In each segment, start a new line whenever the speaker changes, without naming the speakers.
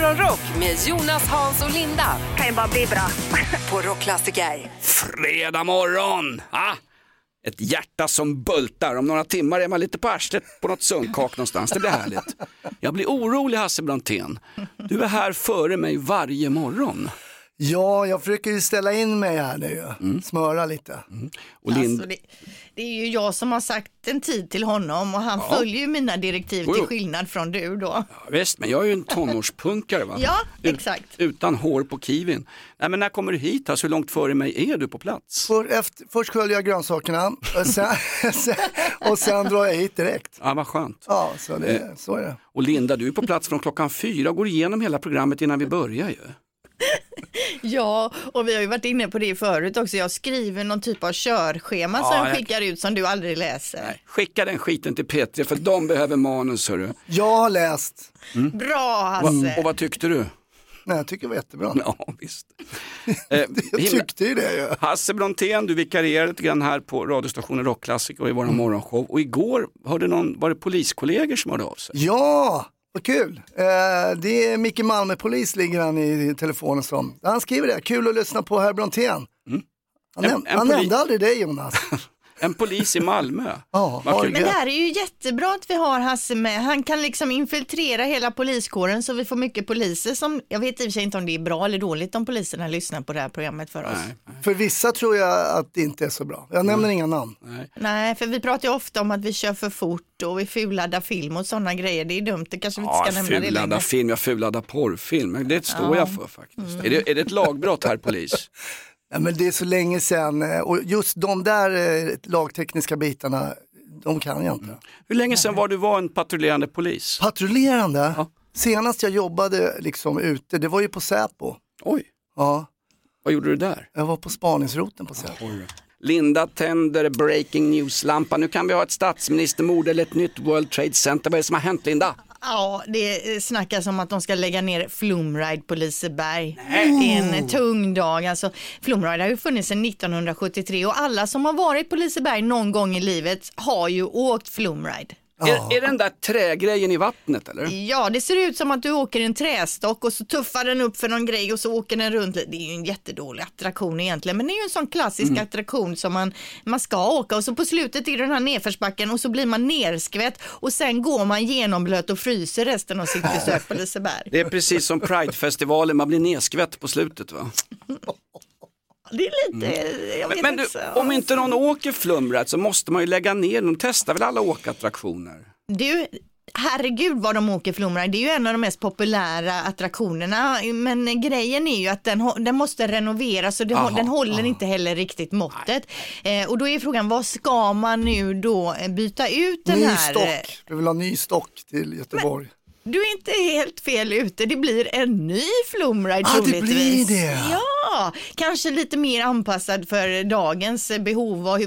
Morgonrock med Jonas, Hans och Linda
kan ju bara bli bra.
på Rockklassiker.
Fredag morgon! Ah, ett hjärta som bultar. Om några timmar är man lite på arslet på något sunkak någonstans. Det blir härligt. Jag blir orolig Hasse Brontén. Du är här före mig varje morgon.
Ja, jag försöker ju ställa in mig här nu,
Mm.
smöra lite.
Och Lind...
Alltså det, det är ju jag som har sagt en tid till honom och han följer ju mina direktiv
Jo,
till
jo.
skillnad från du då.
Ja, visst, men jag är ju en tonårspunkare va?
Ja,
Ut-
exakt.
Utan hår på kivin. Nej, men när kommer du hit? Alltså, hur långt före mig är du på plats?
För, efter, först sköljer jag grönsakerna och sen, sen, och sen drar jag hit direkt.
Ja, vad skönt.
Ja, så, det,
Eh.
så är det.
Och Linda, du är på plats från klockan fyra och går igenom hela programmet innan vi börjar ju.
Ja, och vi har ju varit inne på det förut också. Jag skriver någon typ av körschema som
Ja,
jag
jag-
skickar ut som du aldrig läser.
Nej, skicka den skiten till P3 för de behöver manus hörru.
Jag har läst.
Bra
Va,
Hasse!
och vad tyckte du?
Nej, jag tycker det var jättebra.
Ja, visst. Eh,
Jag tyckte ju det ju.
Hasse Brontén, du vikarierade lite grann här på radiostationen Rockklassiker och i våran morgonshow. Och igår hörde någon, var det poliskollegor som hörde av sig?
Ja, vad kul. Eh, det är Micke Malmö, polis, ligger han i telefonen som. Han skriver det, kul att lyssna på herr Brontén. Han,
En-
näm-
en
han nämnde aldrig dig Jonas.
En polis i Malmö.
Ja,
kul.
Men det här är ju jättebra att vi har Hasse med. Han kan liksom infiltrera hela poliskåren så vi får mycket poliser som, jag vet i och för sig inte om det är bra eller dåligt om poliserna lyssnar på det här programmet för oss.
Nej,
För vissa tror jag att det inte är så bra. Jag nämner inga namn.
nej.
Nej, för vi pratar ju ofta om att vi kör för fort och vi fulladdar film och sådana grejer. Det är dumt, det kanske vi inte
Ja,
ska nämna det
film, jag fulladda porrfilm. Men Det står jag för faktiskt. Är, det, är det ett lagbrott här polis?
Ja, men det är så länge sedan eh, och just de där eh, lagtekniska bitarna, de kan jag inte.
Hur länge sedan var du var en patrullerande polis?
Patrullerande,
Ja.
senast jag jobbade liksom ute, det var ju på Säpo.
Oj,
Ja,
vad gjorde du där?
jag var på spaningsroten på Säpo.
Linda tänder breaking news-lampan. Nu kan vi ha ett statsministermord eller ett nytt World Trade Center. Vad är det som har hänt Linda?
Ja, det snackas om att de ska lägga ner Flumride på Liseberg. Är en tung dag. Alltså, Flumride har ju funnits sedan 1973 och alla som har varit på Liseberg någon gång i livet har ju åkt Flumride.
Är, är den där trägrejen i vattnet eller?
Ja, det ser ut som att du åker en trästock och så tuffar den upp för någon grej och så åker den runt. Det är ju en jättedålig attraktion egentligen, men det är ju en sån klassisk attraktion som man, man ska åka och så på slutet är det den här nedförsbacken och så blir man nerskvätt och sen går man genomblöt och fryser resten av sitt besök på Liseberg.
Det är precis som Pridefestivalen, man blir nedskvätt på slutet va?
Det är lite, jag vet
Men, men du,
inte.
om inte någon åker flumrat så måste man ju lägga ner, de testar väl alla åkattraktioner?
Du, herregud vad de åker Flumride, det är ju en av de mest populära attraktionerna. Men grejen är ju att den, den måste renoveras och den,
Aha,
den håller inte heller riktigt måttet. Eh, och då är frågan, vad ska man nu då eh, byta ut den
Ny
här? eh,
stock, vi vill ha ny stock till Göteborg.
Du är inte helt fel ute, det blir en ny Flumride
Ah, det
troligtvis.
blir det.
Ja, kanske lite mer anpassad för dagens eh, behov. Och,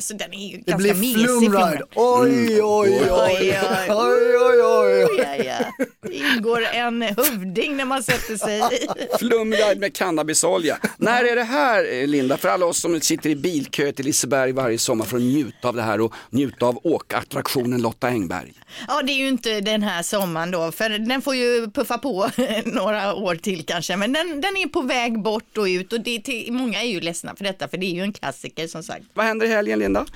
så den är ju
Det
ganska
blir
mesig.
flumride. Oj, oj, oj,
Oj,
oj,
oj.
oj, oj, oj.
Ja, ja. Ingår en hövding när man sätter sig i.
Flumride med cannabisolja. När är det här eh, Linda, för alla oss som sitter i bilkö till Liseberg varje sommar för att njuta av det här och njuta av åkattraktionen Lotta Engberg?
Ja, det är ju inte den här sommaren då, för den får ju puffa på några år till kanske. Men den, den är på väg bort och ut och det är till, många är ju ledsna för detta, för det är ju en klassiker som sagt.
Vad händer i helgen Linda?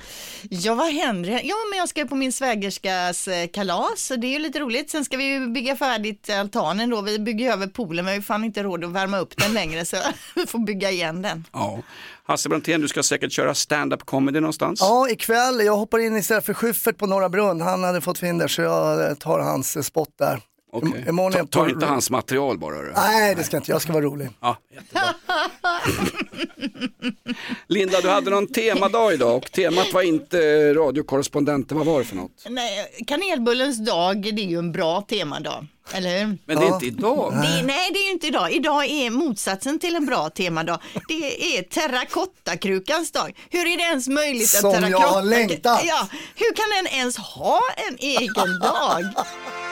Ja, vad händer? Ja, men jag ska på min svägerskas eh, kalas och det är ju lite roligt. Sen ska vi bygga färdigt altanen då. Vi bygger över poolen, men vi har fan inte råd att värma upp den längre så vi får bygga igen den.
Ja. Hasse Brontén, du ska säkert köra stand-up comedy någonstans.
Ja, ikväll, jag hoppar in istället för Schyffert på Norra Brunn. Han hade fått fin där så jag eh, tar hans eh, spot där. Imorgon är
Ta, ta inte hans material bara. du.
Nej, det ska jag inte. Jag ska vara rolig.
Ja, jättebra. Linda, du hade någon temadag idag och temat var inte eh, radiokorrespondenter. Vad var det för något?
Nej, kanelbullens dag, det är ju en bra temadag, eller hur?
Men det är inte idag.
Det, nej, det är ju inte idag. Idag är motsatsen till en bra temadag. Det är terrakottakrukans dag. Hur är det ens möjligt
Som
att
jag har
terrakotta...
längtat.
Ja, hur kan den ens ha en egen dag?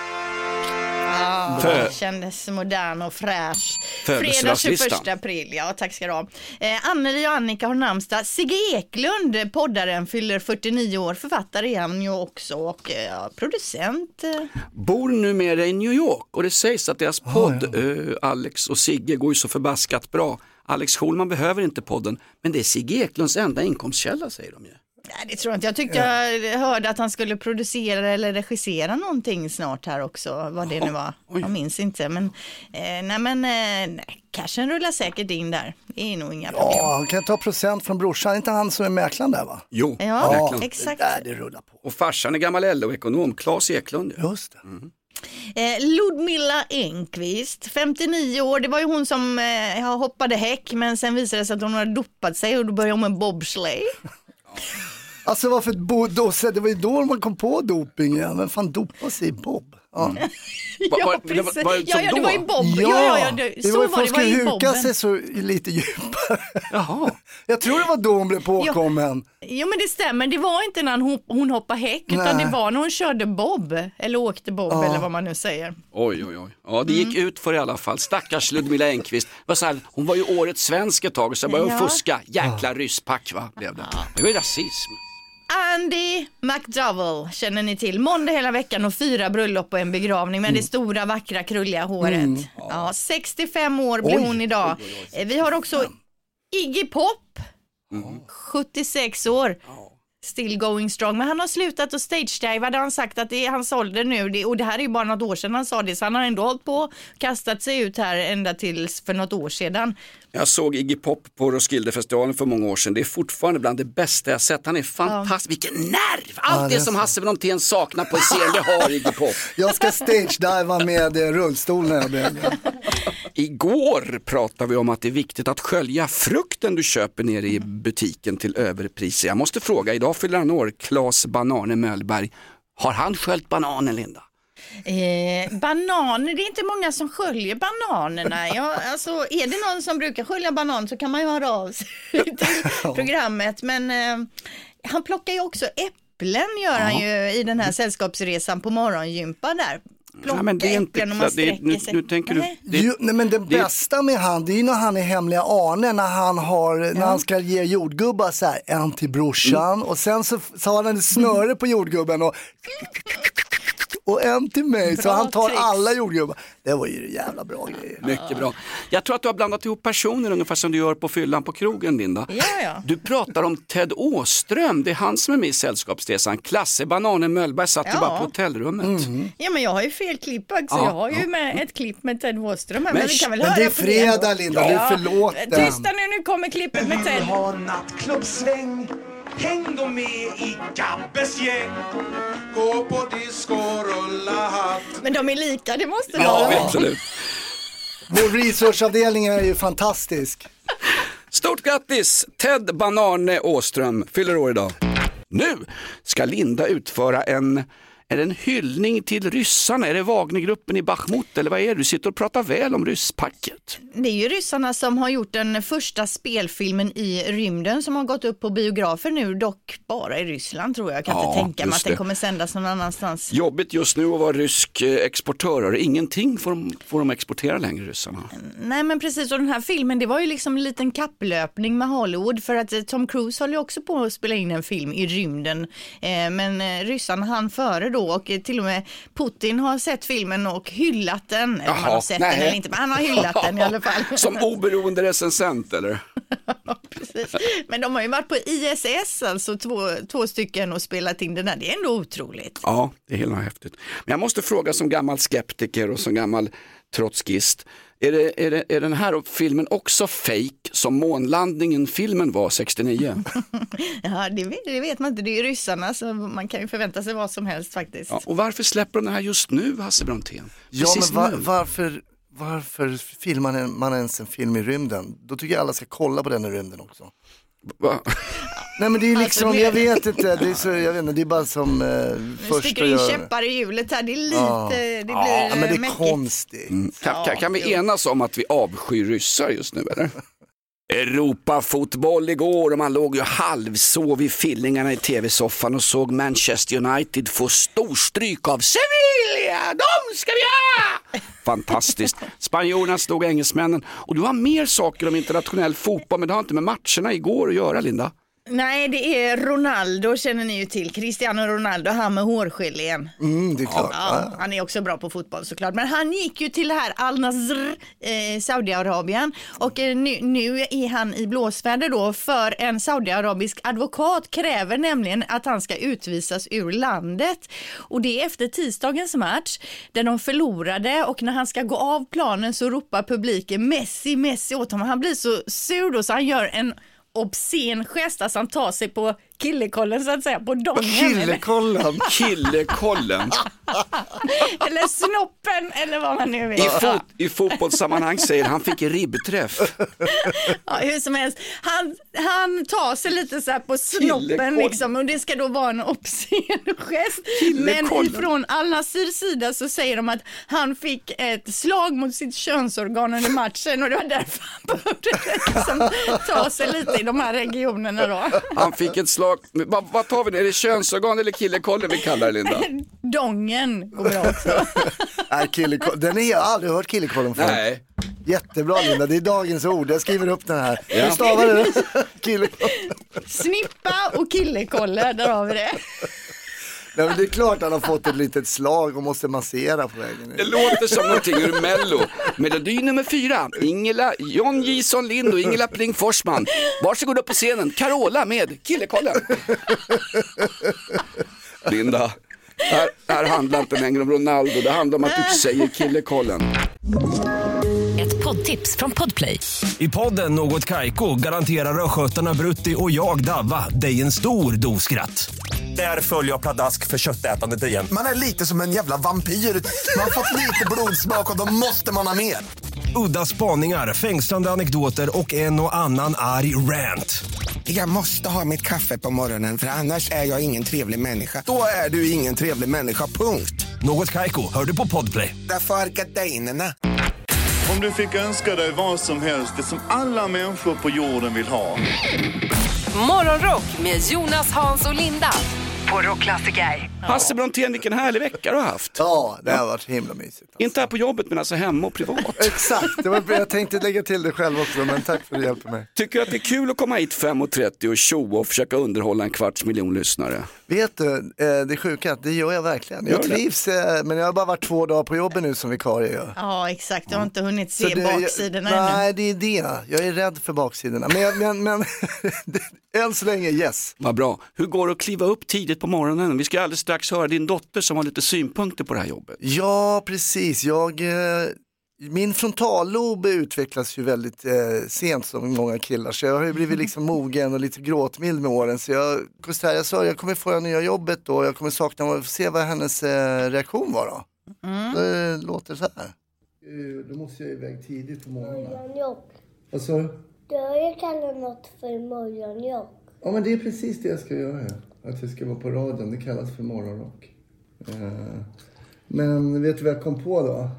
Ja,
Fö-
det kändes modern och fräsch. Fredag
Födelsedagslistan.
21 april, ja tack ska du ha. Eh, Anneli och Annika har namnsdag. Sigge Eklund, poddaren, fyller 49 år. Författare är han ju också och eh, ja, producent. eh.
Bor numera i New York och det sägs att deras podd eh, Alex och Sigge går ju så förbaskat bra. Alex Schulman behöver inte podden, men det är Sigge Eklunds enda inkomstkälla säger de ju.
Nej, det tror jag inte. Jag tyckte jag hörde att han skulle producera eller regissera någonting snart här också, vad det nu var. Jag minns inte, men eh, nej, men eh, nej, cashen rullar säkert in där. Det är nog inga problem.
Ja, han kan ta procent från brorsan, är inte han som är mäklaren där va?
Jo,
Ja,
verkligen.
exakt.
Där det rullar på.
Och farsan är gammal LO-ekonom, Claes Eklund. ju.
Just det.
Eh, Ludmilla Engqvist, 59 år, det var ju hon som eh, hoppade häck men sen visade det sig att hon hade dopat sig och då började hon med bobsleigh.
Alltså varför, bo, då, det var ju då man kom på doping igen, vem fan dopar sig i bob? Ja,
Va-
ja,
var- det var-
precis.
var det
ja, ja, det var i bob. Ja, ja, ja, det,
det
så
var ju
var
folk
det, var
skulle huka sig så lite djupare.
Jaha,
Jag tror det var då hon blev påkommen.
Jo men det stämmer, det var inte när hon, hon hoppade häck utan
Nej.
det var när hon körde bob eller åkte bob
Ja.
eller vad man nu säger.
oj oj oj. Ja det gick
Mm.
ut för i alla fall. Stackars Ludmilla Engqvist. Var så här, hon var ju årets svensk ett tag och så började hon
Ja.
fuska. Jäkla rysspack va, blev det. Det var ju rasism.
Andy McDowell känner ni till. Måndag hela veckan och fyra bröllop och en begravning med det stora vackra krulliga håret. Ja, 65 år blir
Oj.
hon idag. Eh, Vi har också Iggy Pop, 76 år. Still going strong, men han har slutat att stage-diva, hade han sagt att det är hans ålder nu det, och det här är ju bara något år sedan han sa det, så han har ändå hållit på kastat sig ut här ända tills för något år sedan.
Jag såg Iggy Pop på Roskildefestivalen för många år sedan. Det är fortfarande bland det bästa jag sett. Han är fantastisk. Vilken nerv! Allt
Ja,
det
det
som
så.
Hasse Brontén saknar på en scen, det har Iggy Pop.
Jag ska stage-diva med eh, rullstol när jag blir äldre.
Igår pratade vi om att det är viktigt att skölja frukten du köper nere i butiken till överpriser. Jag måste fråga, idag fyller han år, Claes Banane Möllberg. Har han sköljt bananen Linda?
Eh, bananer, det är inte många som sköljer bananerna. Ja, alltså, är det någon som brukar skölja banan så kan man ju höra av sig till programmet. Men eh, han plockar ju också äpplen gör han ju i den här sällskapsresan på morgongympa där. Plocka
Nej, men det är inte
äpplen och man
klart. Det
sträcker
nu-
sig.
nu tänker du-
Nej.
Det-
Jo, nej, men det,
det-
bästa med han, det är ju när han är hemliga Arne, när han, har, när han ska ge jordgubbar så här, en till brorsan
Mm.
och sen så, så har han ett snöre på jordgubben och, och en till mig, så
Bra
han tar
tricks.
alla jordgubbar. Det var ju jävla bra grejer.
Mycket bra. Jag tror att du har blandat ihop personer ungefär som du gör på fyllan på krogen Linda.
Ja, ja.
Du pratar om Ted Åström, det är han som är med i Sällskapsresan. Klasse Bananen Möllberg satt ju
Ja.
bara på hotellrummet.
Mm.
Ja, men jag har ju fel klipp också.
Ja,
jag har ju med ett klipp med Ted Wåström här,
Men
men, vi kan väl
men
höra
det är fredag. Linda, du är förlåten.
Tysta nu, nu kommer klippet med Ted.
ha nattklubbsväng Häng då med i Gabbes gäng Gå på disco, rulla hatt
Men de är lika, det måste de
Ja,
vara.
absolut.
Vår researchavdelning är ju fantastisk.
Stort grattis! Ted Banane Åström fyller år idag. Nu ska Linda utföra en, är det en hyllning till ryssarna. Är det Wagnergruppen i Bachmut eller vad är det? Du sitter och pratar väl om rysspacket.
Det är ju ryssarna som har gjort den första spelfilmen i rymden som har gått upp på biografer nu, dock bara i Ryssland tror jag. Jag kan
Ja,
inte tänka mig att den kommer sändas någon annanstans.
Jobbigt just nu att vara rysk eh, exportör. Ingenting får de, får de exportera längre ryssarna.
Nej men precis, och den här filmen det var ju liksom en liten kapplöpning med Hollywood för att eh, Tom Cruise håller ju också på att spela in en film i rymden. Eh, men ryssarna hann före då och till och med Putin har sett filmen och hyllat den. Om han
Jaha,
har sett
nej.
den eller inte, men han har hyllat den i alla fall.
Som oberoende recensent eller?
Precis. Men de har ju varit på ISS, alltså två, två stycken och spelat in den här. Det är ändå otroligt.
Ja, det är helt häftigt. Men jag måste fråga som gammal skeptiker och som gammal trotskist. Är, det, är, det, är den här filmen också fake som månlandningen-filmen var 69?
Ja, det, vet, det vet man inte, det är ju ryssarna så man kan ju förvänta sig vad som helst faktiskt.
Ja, och varför släpper de den här just nu, Hasse Brontén?
Ja,
Precis
men va-
nu.
varför, varför filmar man ens en film i rymden? Då tycker jag alla ska kolla på den i rymden också.
Va?
Nej men det är
Alltså,
liksom,
det-
jag vet inte, det är, så, jag vet inte, det är bara som eh,
Nu
först
sticker in
göra.
käppar i hjulet här, det är lite,
Ja.
det blir
Ja, men det är
mäckigt.
konstigt.
Kan, kan, kan vi enas om att vi avskyr ryssar just nu eller? Europafotboll igår och man låg ju halvsov i fillingarna i tv-soffan och såg Manchester United få storstryk av Sevilla. De ska vi ha! Fantastiskt. Spanjorerna slog engelsmännen och du har mer saker om internationell fotboll men det har inte med matcherna igår att göra Linda.
Nej, det är Ronaldo känner ni ju till. Cristiano Ronaldo, han med hårgelén.
Mm, det är klart.
Ja, han är också bra på fotboll såklart. Men han gick ju till det här Al Nasr, eh, Saudiarabien och eh, nu, nu är han i blåsväder då för en saudiarabisk advokat kräver nämligen att han ska utvisas ur landet. Och det är efter tisdagens match där de förlorade och när han ska gå av planen så ropar publiken Messi, Messi åt honom. Han blir så sur då så han gör en obscen gest, alltså han tar sig på killekollen så att säga, på dongen.
Killekollen.
Killekollen.
eller snoppen eller vad man nu vill.
I, fot, I fotbollssammanhang säger han fick ribbträff.
Ja, hur som helst, han, han tar sig lite så här på snoppen liksom och det ska då vara en obscen gest. Men ifrån Al Nasirs sida så säger de att han fick ett slag mot sitt könsorgan under matchen och det var därför han behövde liksom ta sig lite i de här regionerna då.
Han fick ett slag, Men vad, vad tar vi nu, är det könsorgan eller killekollen vi kallar det Linda?
Dongen går bra också.
Nej, killekollen. Den är, jag har aldrig hört killekollen förut.
Nej,
Jättebra Linda, det är dagens ord. Jag skriver upp den här.
Ja.
Hur stavar du? Killekollen.
Snippa och killekolle, där har vi det.
Nej, men det är klart han har fått ett litet slag och måste massera på vägen.
det låter som någonting ur Mello. Melodi nummer fyra, Ingela, John Jison Lind och Ingela Pling Forsman. Varsågod upp på scenen, Carola med Killekollen. Linda, här, här handlar inte längre om Ronaldo, det handlar om att du säger Killekollen.
Ett poddtips från Podplay.
I podden Något Kaiko garanterar östgötarna Brutti och jag, Davva, dig en stor dos skratt. Där följer jag pladask för köttätandet igen.
Man är lite som en jävla vampyr. Man har fått lite blodsmak och då måste man ha mer.
Udda spaningar, fängslande anekdoter och en och annan arg rant.
Jag måste ha mitt kaffe på morgonen för annars är jag ingen trevlig människa. Då är du ingen trevlig människa, punkt.
Något Kaiko, hör du på Podplay.
Därför är gardinerna.
Om du fick önska dig vad som helst, det som alla människor på jorden vill ha.
Morgonrock med Jonas, Hans och Linda på Rockklassiker.
Hasse Brontén, vilken härlig vecka du har haft.
Ja, det har varit himla mysigt.
Inte här på jobbet men alltså hemma och privat.
Exakt, det var, jag tänkte lägga till det själv också, men tack för att du hjälper mig.
Tycker du att det är kul att komma hit 5.30 och tjoa och försöka underhålla en kvarts miljon lyssnare?
Vet du, eh, det sjuka det gör jag verkligen. Jag trivs, eh, men jag har bara varit två dagar på jobbet nu som vikarie.
Ja, exakt. Du har inte hunnit se
det-
baksidorna ännu.
Nej, det är det. Jag är rädd för baksidorna. Men, jag- men, men än så länge, yes.
Vad bra. Hur går det att kliva upp tidigt på morgonen? Vi ska alldeles strax höra din dotter som har lite synpunkter på det här jobbet.
Ja, precis. Jag, eh, min frontallob utvecklas ju väldigt eh, sent som många killar. Så jag har ju blivit liksom mogen och lite gråtmild med åren. Så jag, Kostär, jag sa jag kommer få det nya jobbet då. Jag kommer sakna får se vad hennes eh, reaktion var då. Det låter så här. Eh, Då måste jag iväg tidigt på morgonen.
Morgonjobb.
Vad sa du?
Du har ju kallat något för morgonjobb.
Ja men det är precis det jag ska göra. Att jag ska vara på radion. Det kallas för morgonrock. Eh, Men vet du vad jag kom på då?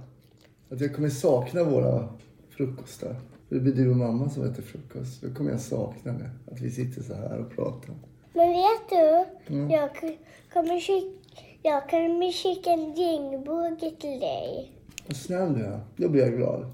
Att jag kommer sakna våra frukostar. Det blir du och mamma som äter frukost. Då kommer jag sakna det. Att vi sitter så här och pratar.
Men vet du? Jag k- kommer skicka, jag kommer skicka en regnbåge till dig.
Vad snäll du är. Då blir jag glad.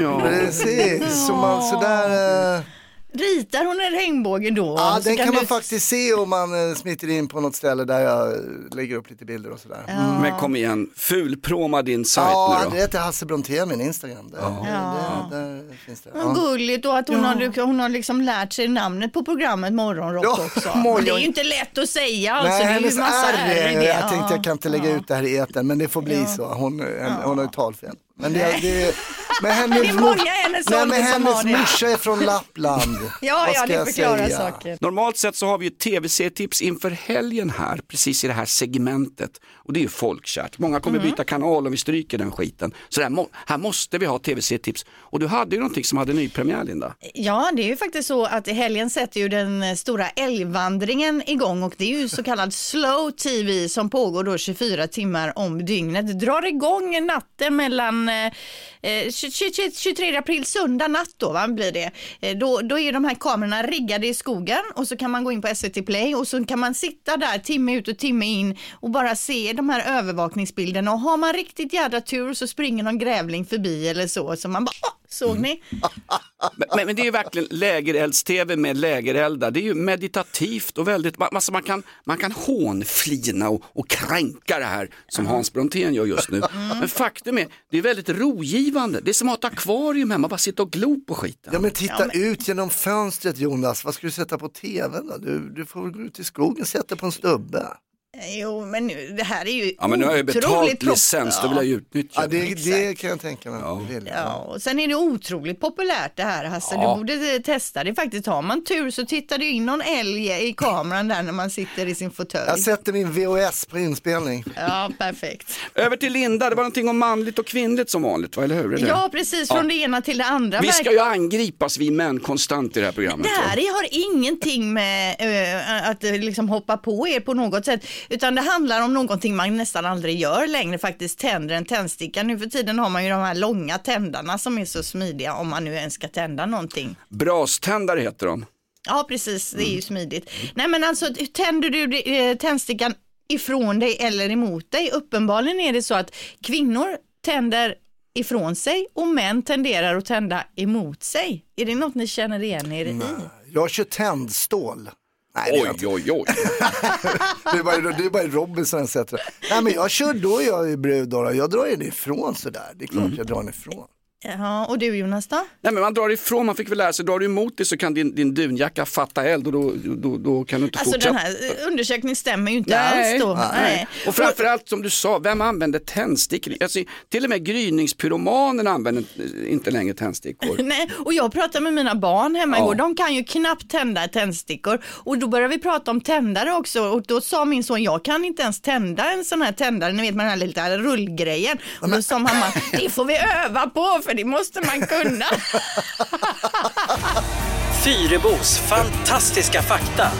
Ja.
Precis, så man sådär... Eh...
Ritar hon en regnbåge då?
Ja, den kan, man
du-
faktiskt se om man eh, smiter in på något ställe där jag eh, lägger upp lite bilder och sådär.
Men kom igen, fulproma din sajt
Ja,
nu
det
då.
heter Hasse Brontén, min Instagram. Där,
Ja.
där, där finns det.
Vad
Ja.
gulligt och att hon, har, hon har liksom lärt sig namnet på programmet Morgonrock
Ja,
också.
morgon-
det är ju inte lätt att säga. Alltså,
Nej,
det är ju massa
R,
R i det.
jag tänkte jag kan inte lägga
Ja.
ut det här i etern, men det får bli så. Hon, en, hon har ju talfel. Men det, det, men
Det
hennes,
är många hennes
nej,
ålder
men
som har
hennes
det.
morsa är från Lappland.
Ja,
Vad
ja, det
jag
förklarar
säga?
saker.
Normalt sett så har vi ju tv-serietips inför helgen här, precis i det här segmentet. Och det är ju folkkärt. Många kommer
Mm.
byta kanal om vi stryker den skiten. Så må- här måste vi ha tv-serietips. Och du hade ju någonting som hade nypremiär Linda.
Ja, det är ju faktiskt så att i helgen sätter ju den stora älgvandringen igång och det är ju så kallad slow tv som pågår då 24 timmar om dygnet. Drar igång natten mellan eh, eh, 20 23 april, söndag natt då va, blir det. Eh, Då, då är de här kamerorna riggade i skogen och så kan man gå in på SVT Play och så kan man sitta där timme ut och timme in och bara se de här övervakningsbilderna och har man riktigt jädra tur så springer någon grävling förbi eller så så man bara, "Åh, såg ni?
Men, men, men det är ju verkligen lägerelds-tv med lägereldar. Det är ju meditativt och väldigt, alltså man, kan, man kan hånflina och, och kränka det här som Hans Brontén gör just nu. Men faktum är, det är väldigt rogivande. Det är som att ha ett akvarium hemma, bara sitta och glo på skiten.
Ja men titta ut genom fönstret Jonas, vad ska du sätta på tvn då? Du, du får väl gå ut i skogen, sätta på en stubbe.
Jo men nu, det här är ju
Ja men nu har jag ju betalt
otroligt
licens, då vill jag ju utnyttja
Ja, det, det kan jag tänka mig. vill.
Ja, och sen är det otroligt populärt det här Hasse.
Ja.
Du borde eh, testa det faktiskt. Har man tur så tittar du in någon älg i kameran där när man sitter i sin fåtölj.
Jag sätter min VHS på inspelning.
Ja, perfekt.
Över till Linda, det var någonting om manligt och kvinnligt som vanligt, va? eller hur? Är det?
Ja, precis. Från det ena till det andra.
Vi ska ju angripas, vi män, konstant i det här programmet.
Det
va?
här har ingenting med eh, att eh, liksom hoppa på er på något sätt, utan det handlar om någonting man nästan aldrig gör längre faktiskt, tänder en tändsticka. Nu för tiden har man ju de här långa tändarna som är så smidiga om man nu ens ska tända någonting.
Braständare heter de.
Ja, precis. Det är ju smidigt. Nej, men alltså tänder du eh, tändstickan ifrån dig eller emot dig? Uppenbarligen är det så att kvinnor tänder ifrån sig och män tenderar att tända emot sig. Är det något ni känner igen er i?
Jag kör tändstål. Nej, det, är
Oj,
inte.
oj, oj.
det är bara, det är bara Robinson etc. Nej men jag kör, då är jag ju brud då. Jag drar den ifrån sådär. Det är klart
Mm.
jag drar den ifrån.
Ja, och du Jonas då?
Nej, men man drar ifrån, man fick väl lära sig, drar du emot det så kan din, din dunjacka fatta eld och då, då, då kan du inte
Alltså
fortsätta.
den här eh, undersökningen stämmer ju inte
Nej,
alls då.
nej. Och framförallt som du sa, vem använder tändstickor? Alltså, till och med gryningspyromanen använder inte längre tändstickor.
Nej, och jag pratade med mina barn hemma
Ja.
igår. De kan ju knappt tända tändstickor. Och då började vi prata om tändare också. Och då sa min son, jag kan inte ens tända en sån här tändare, ni vet med den här lilla rullgrejen. Och då sa mamma, det får vi öva på för det måste man kunna.
Fyrebos fantastiska fakta.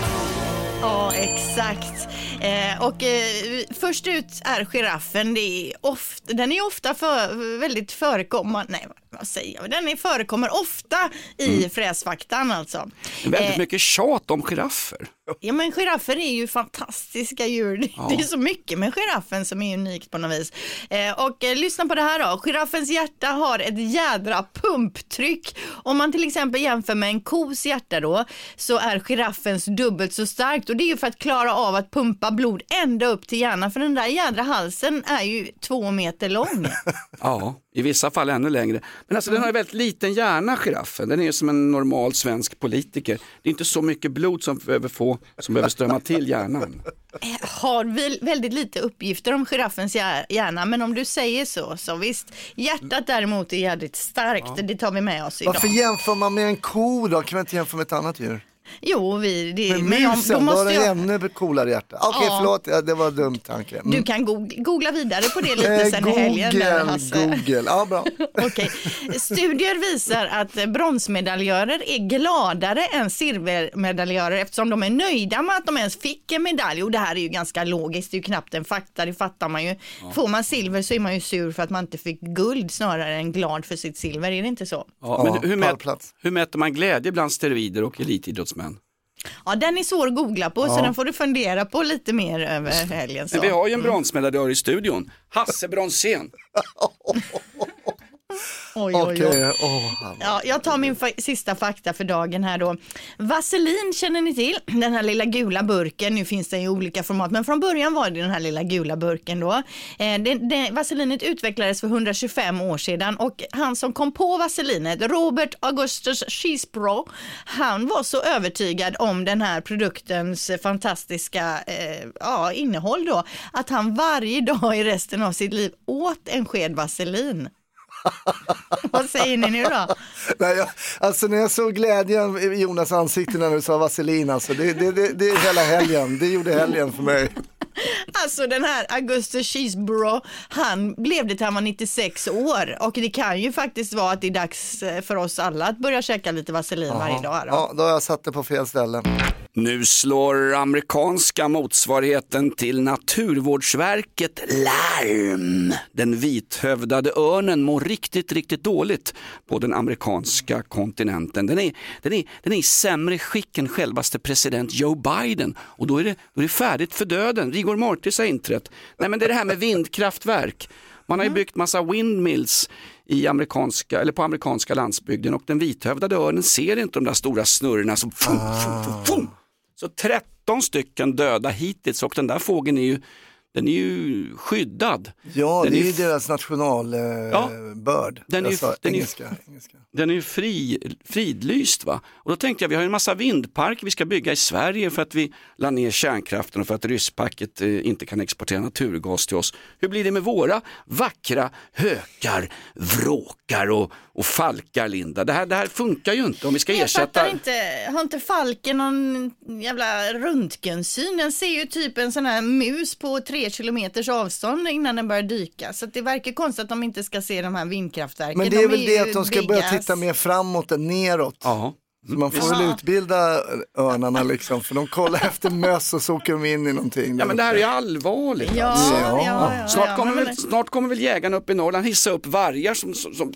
Ja, exakt. Eh, och eh, först ut är giraffen. Det är ofta, den är ofta för, väldigt förekommande. Nej, vad säger jag? Den förekommer ofta i fräsfaktan alltså.
Väldigt
Eh,
mycket tjat om giraffer.
Ja men giraffer är ju fantastiska djur. Det-
Ja.
Det är så mycket med giraffen som är unikt på något vis. Eh, och eh, lyssna på det här då. Giraffens hjärta har ett jädra pumptryck. Om man till exempel jämför med en kos hjärta då så är giraffens dubbelt så starkt och det är ju för att klara av att pumpa blod ända upp till hjärnan för den där jädra halsen är ju två meter lång.
Ja, i vissa fall ännu längre. Men alltså den har ju väldigt liten hjärna, giraffen. Den är ju som en normal svensk politiker. Det är inte så mycket blod som behöver, få, som behöver strömma till hjärnan.
har väl väldigt lite uppgifter om giraffens hjär- hjärna men om du säger så så visst. Hjärtat däremot är jädrigt starkt, det tar vi med oss idag.
Varför jämför man med en ko då? Kan man inte jämföra med ett annat djur?
Jo, vi, det,
Med
men jag, då
musen, då har
jag,
ännu coolare hjärta. Okej,
Ja.
förlåt, ja, det var en dum tanke. Mm.
du kan googla, googla vidare på det lite
Eh,
sen i helgen. där,
Google,
Hasse.
Google. Ja, bra.
Okej. Studier visar att bronsmedaljörer är gladare än silvermedaljörer eftersom de är nöjda med att de ens fick en medalj. Och det här är ju ganska logiskt, det är ju knappt en fakta, det fattar man ju. Får man silver så är man ju sur för att man inte fick guld snarare än glad för sitt silver, är det inte så?
Ja, men hur, mät, hur mäter man glädje bland steroider och elitidrottsmän?
Ja, den är svår att googla på så
Ja.
den får du fundera på lite mer över helgen. Så.
Men vi har ju en bronsmedaljör i studion, Hasse Brontén.
Oj, oj, oj. Ja, jag tar min fa- sista fakta för dagen här då. Vaselin känner ni till, den här lilla gula burken. Nu finns det i olika format, men från början var det den här lilla gula burken då. Eh, det, det, vaselinet utvecklades för 125 år sedan och han som kom på vaselinet, Robert Augustus Cheesebro, han var så övertygad om den här produktens fantastiska eh, ja, innehåll då, att han varje dag i resten av sitt liv åt en sked vaselin. Vad säger ni nu då?
Nej, jag, alltså när jag såg glädjen i Jonas ansikte när du sa vaselin, alltså, det, det, det, det är hela helgen. Det gjorde helgen för mig.
Alltså den här Augustus Cheesebro, han blev det till han var 96 år och det kan ju faktiskt vara att det är dags eh, för oss alla att börja käka lite vaselin varje dag. Då.
Ja, då har jag satt det på fel ställe.
Nu slår amerikanska motsvarigheten till Naturvårdsverket larm. Den vithövdade örnen mår riktigt, riktigt dåligt på den amerikanska kontinenten. Den är, den är, den är i sämre skick än självaste president Joe Biden och då är det, då är det färdigt för döden. Rigor mortis har inträtt. Nej men det är det här med vindkraftverk. Man har ju byggt massa windmills i amerikanska, eller på amerikanska landsbygden och den vithövdade örnen ser inte de där stora snurrorna som fum, fum, fum, fum. Så 13 stycken döda hittills och den där fågeln är ju, den är ju skyddad.
Ja,
den
det är
ju,
deras nationalbörd.
Ja, den är ju-
alltså,
den är ju-
engelska, engelska.
den är ju fri, fridlyst. Va? Och då tänkte jag, vi har ju en massa vindparker vi ska bygga i Sverige för att vi la ner kärnkraften och för att rysspacket eh, inte kan exportera naturgas till oss. Hur blir det med våra vackra hökar, vråkar och, och falkar, Linda? Det här, det här funkar ju inte om vi ska
Jag
ersätta...
fattar inte, har inte falken någon jävla röntgensyn? Den ser ju typ en sån här mus på tre kilometers avstånd innan den börjar dyka. Så att det verkar konstigt att de inte ska se de här vindkraftverken.
Men det är väl
ju
det att de ska börja titta mer framåt än neråt.
Ja.
Så man får väl utbilda örnarna liksom, för de kollar efter möss och så åker de in i någonting.
Ja men det här är ju allvarligt.
Ja,
alltså.
ja, ja, ja,
Snart, kommer väl, snart kommer väl jägarna upp i Norrland hissa upp vargar som, som, som,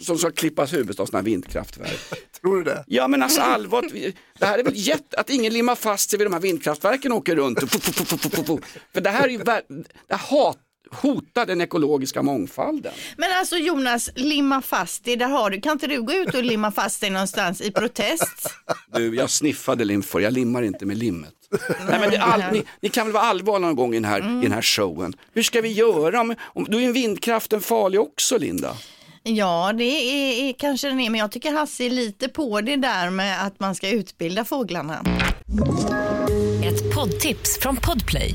som ska klippas huvudet av sådana här vindkraftverk.
Tror du det?
Ja men alltså allvar, det här är väl jätte, att ingen limmar fast sig vid de här vindkraftverken och åker runt. Och För det här är ju, det hat, hotar den ekologiska mångfalden.
Men alltså Jonas, limma fast dig, där har du. Kan inte du gå ut och limma fast dig någonstans i protest?
Du, jag sniffade lim för jag limmar inte med limmet. Nej, men all, ni, ni kan väl vara allvarliga någon gång i den här, i den här showen. Hur ska vi göra? Om, om, då är ju vindkraften farlig också Linda.
Ja, det är, är kanske den är, men jag tycker Hasse är lite på det där med att man ska utbilda fåglarna.
Ett poddtips från Podplay.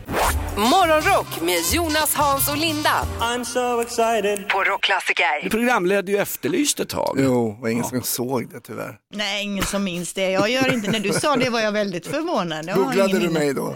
Morgonrock med Jonas, Hans och Linda. I'm so excited. På Rockklassiker.
Du programledde ju Efterlyst ett tag.
Jo, och ingen som såg det tyvärr.
Nej, ingen som minns det. Jag gör inte, när du sa det var jag väldigt förvånad. Jag
Googlade du mig då?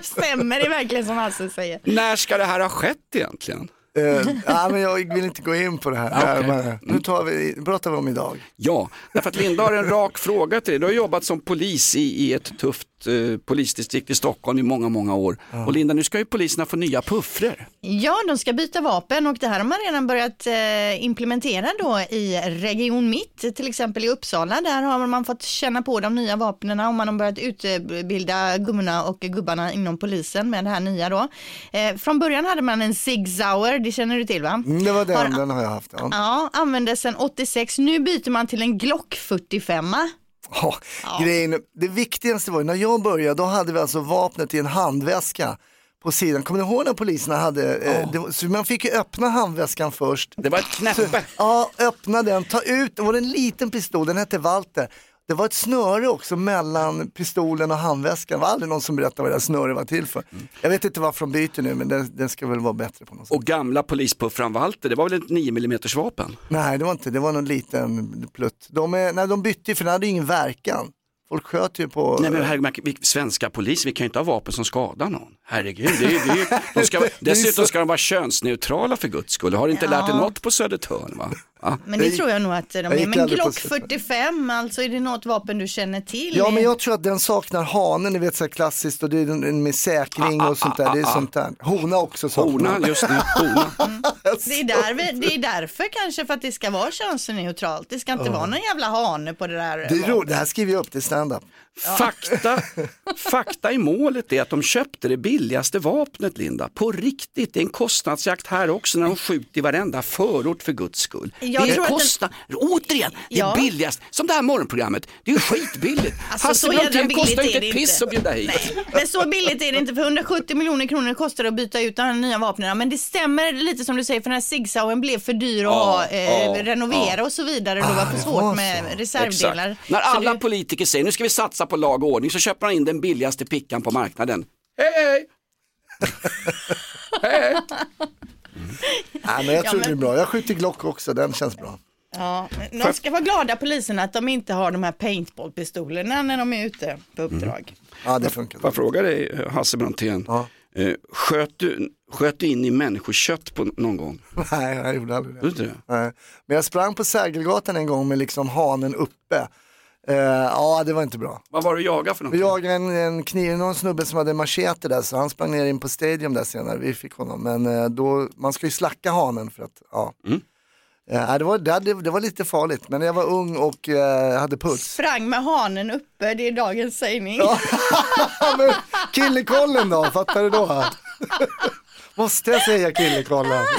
Stämmer det verkligen som Hasse säger?
När ska det här ha skett egentligen?
Eh, ja, men jag vill inte gå in på det här
Okej.
närmare. Nu tar vi, pratar vi om idag.
Ja, därför att Linda har en rak fråga till dig. Du har jobbat som polis i, i ett tufft eh, polisdistrikt i Stockholm i många, många år. Och Linda, nu ska ju poliserna få nya puffror.
Ja, de ska byta vapen och det här har man redan börjat eh, implementera då i Region Mitt, till exempel i Uppsala. Där har man fått känna på de nya vapnen och man har börjat utbilda gummorna och gubbarna inom polisen med det här nya då. Eh, från början hade man en Sig Sauer, det känner du till va?
Mm, det var den,
Har-
den har jag haft. Ja.
Ja, användes sedan 86. Nu byter man till en Glock 45.
Ja, Grejen, det viktigaste var ju, när jag började, då hade vi alltså vapnet i en handväska på sidan. Kommer ni ihåg när poliserna hade, eh, det var, så man fick ju öppna handväskan först.
Det var ett knäppe.
Ja, öppna den, ta ut, det var en liten pistol, den hette Walter. Det var ett snöre också mellan pistolen och handväskan. Det var aldrig någon som berättade vad det där snöret var till för. Jag vet inte varför de byter nu, men den, den ska väl vara bättre på något sätt.
Och gamla polispuffran Walter, det var väl ett 9 mm vapen?
Nej, det var inte, det var någon liten plutt. De, är, nej, de bytte ju för den hade ju ingen verkan. Folk sköt ju på...
Nej men herregud, vi, svenska polis, vi kan ju inte ha vapen som skadar någon. Herregud, det är, det är, de ska, dessutom ska de vara könsneutrala för guds skull. Har inte lärt dig något på Södertörn va? Ja.
Men det tror jag nog att de är. Men Glock
Söder.
45, alltså är det något vapen du känner till?
Ja men jag tror att den saknar hanen, ni vet så här klassiskt och det är den med säkring och sånt där. Det är sånt där. Hona också saknar
Hona, just det, hona.
Det är, där vi, det är därför kanske för att det ska vara könsneutralt. Det ska inte
Ja.
vara någon jävla hane på det där.
Det, är ro, det här skriver jag upp till stand-up.
Fakta, fakta i målet är att de köpte det billigaste vapnet Linda. På riktigt, det är en kostnadsjakt här också när de skjuter i varenda förort för guds skull.
Jag
det
tror att den-
kostar, återigen, det är
Ja.
billigast. Som det här morgonprogrammet, det är ju skitbilligt.
Alltså,
Hasse Brontén kostar
är
inte
det
ett piss att bjuda hit.
Men så billigt är det inte, för 170 miljoner kronor kostar det att byta ut de här nya vapnen. Men det stämmer lite som du säger, för den här Sig Sauern blev för dyr att ha, eh,
ja,
renovera
ja.
och så vidare. Då var det för svårt med reservdelar.
Exakt. När alla
det-
politiker säger nu ska vi satsa på lag och ordning så köper man in den billigaste pickan på marknaden. Hej hej! hej, hej.
Nej, men jag
Ja,
tror
men-
det är bra. Jag skjuter Glock också, den känns bra.
Ja, de ska vara glada poliserna att de inte har de här paintballpistolerna när de är ute på uppdrag.
Ja, det funkar.
Får jag fråga dig eh, Hasse Brontén, eh, sköt, du, sköt du in i människokött på någon gång?
Nej, jag gjorde aldrig det.
Gjorde du inte det?
Nej. Men jag sprang på Sergelgatan en gång med liksom hanen uppe. Eh, ja, det var inte bra.
Vad var det du jagade för något?
Vi jagade en, en kniv, någon snubbe som hade en machete där så han sprang ner in på Stadium där senare, vi fick honom. Men eh, då, man ska ju slacka hanen för att, ja.
Mm.
Eh, det, var, det, det var lite farligt, men jag var ung och eh, hade puls.
Sprang med hanen uppe, det är dagens sägning.
Ja, Killekollen då, fattar du då? Måste jag säga killekollen?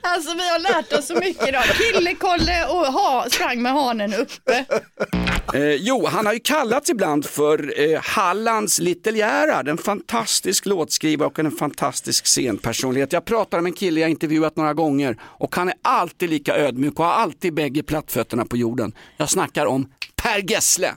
Alltså vi har lärt oss så mycket idag. Killekolle och ha, sprang med hanen uppe.
Eh, jo, han har ju kallats ibland för eh, Hallands Little Gerhard, en fantastisk låtskrivare och en fantastisk scenpersonlighet. Jag pratar om en kille jag intervjuat några gånger och han är alltid lika ödmjuk och har alltid bägge plattfötterna på jorden. Jag snackar om Per Gessle.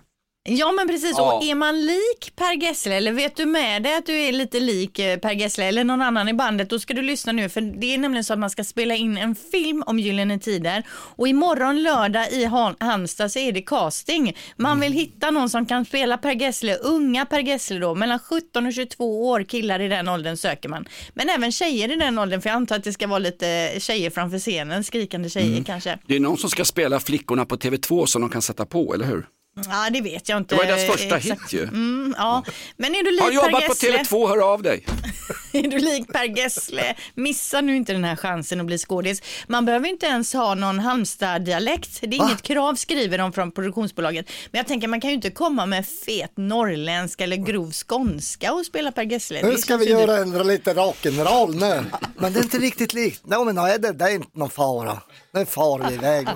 Ja men precis,
Ja.
och är man lik Per Gessle eller vet du med dig att du är lite lik eh, Per Gessle eller någon annan i bandet då ska du lyssna nu för det är nämligen så att man ska spela in en film om Gyllene Tider och imorgon lördag i Halmstad så är det casting. Man vill hitta någon som kan spela Per Gessle, unga Per Gessle då, mellan 17 och 22 år, killar i den åldern söker man. Men även tjejer i den åldern för jag antar att det ska vara lite tjejer framför scenen, skrikande tjejer
Mm.
kanske.
Det är någon som ska spela flickorna på TV2 som de kan sätta på, eller hur?
Ja det vet jag inte.
Det var ju deras första
exakt.
hit ju.
Mm, ja. Men är du lik
Har
Per
jobbat på
Gessle?
TV2, hör av dig.
Är du lik Per Gessle? Missa nu inte den här chansen att bli skådis. Man behöver inte ens ha någon Halmstad-dialekt. Det är inget krav skriver de från produktionsbolaget. Men jag tänker man kan ju inte komma med fet norrländska eller grov skånska och spela Per Gessle.
Nu ska vi
ju
göra en lite rock'n'roll nu. Men det är inte riktigt likt. Nej men nej, det, det är inte någon fara. Nu far vi iväg.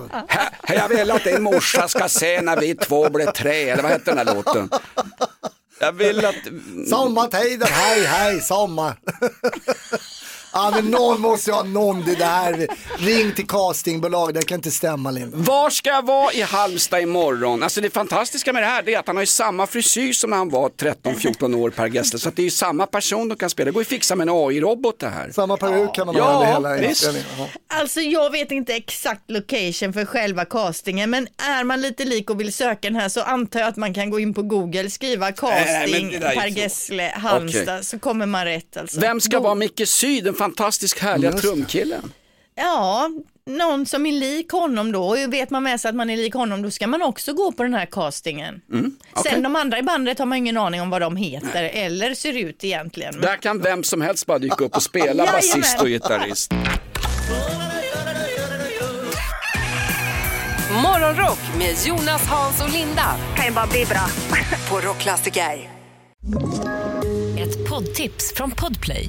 Jag vill att din morsa ska se när vi två blir tre, eller vad heter den här låten? Jag vill att...
Sommartider, hej hej sommar. Ja men någon måste ju ha någon det där. Ring till castingbolag, det kan inte stämma Linda.
Var ska jag vara i Halmstad imorgon? Alltså det fantastiska med det här det är att han har ju samma frisyr som när han var 13-14 år Per Gessle. Så att det är ju samma person de kan spela. Det går ju att fixa med en AI-robot det här.
Samma peruk kan man
Ja,
ha under hela
visst.
inspelningen. Ja.
Alltså jag vet inte exakt location för själva castingen men är man lite lik och vill söka den här så antar jag att man kan gå in på Google, skriva
Nej,
casting
är
Per
så.
Gessle Halmstad
Okej.
så kommer man rätt alltså.
Vem ska
Go-
vara Micke Syd, den fantastiskt härliga
Just
trumkillen?
Ja, någon som är lik honom då. Och vet man med sig att man är lik honom då ska man också gå på den här castingen.
Mm, okej.
Sen de andra i bandet har man ingen aning om vad de heter eller ser ut egentligen.
Där kan vem som helst bara dyka upp och spela basist och gitarrist.
Morgonrock med Jonas, Hans och Linda. Kan ju bara bli bra. På Rockklassiker.
Ett poddtips från Podplay.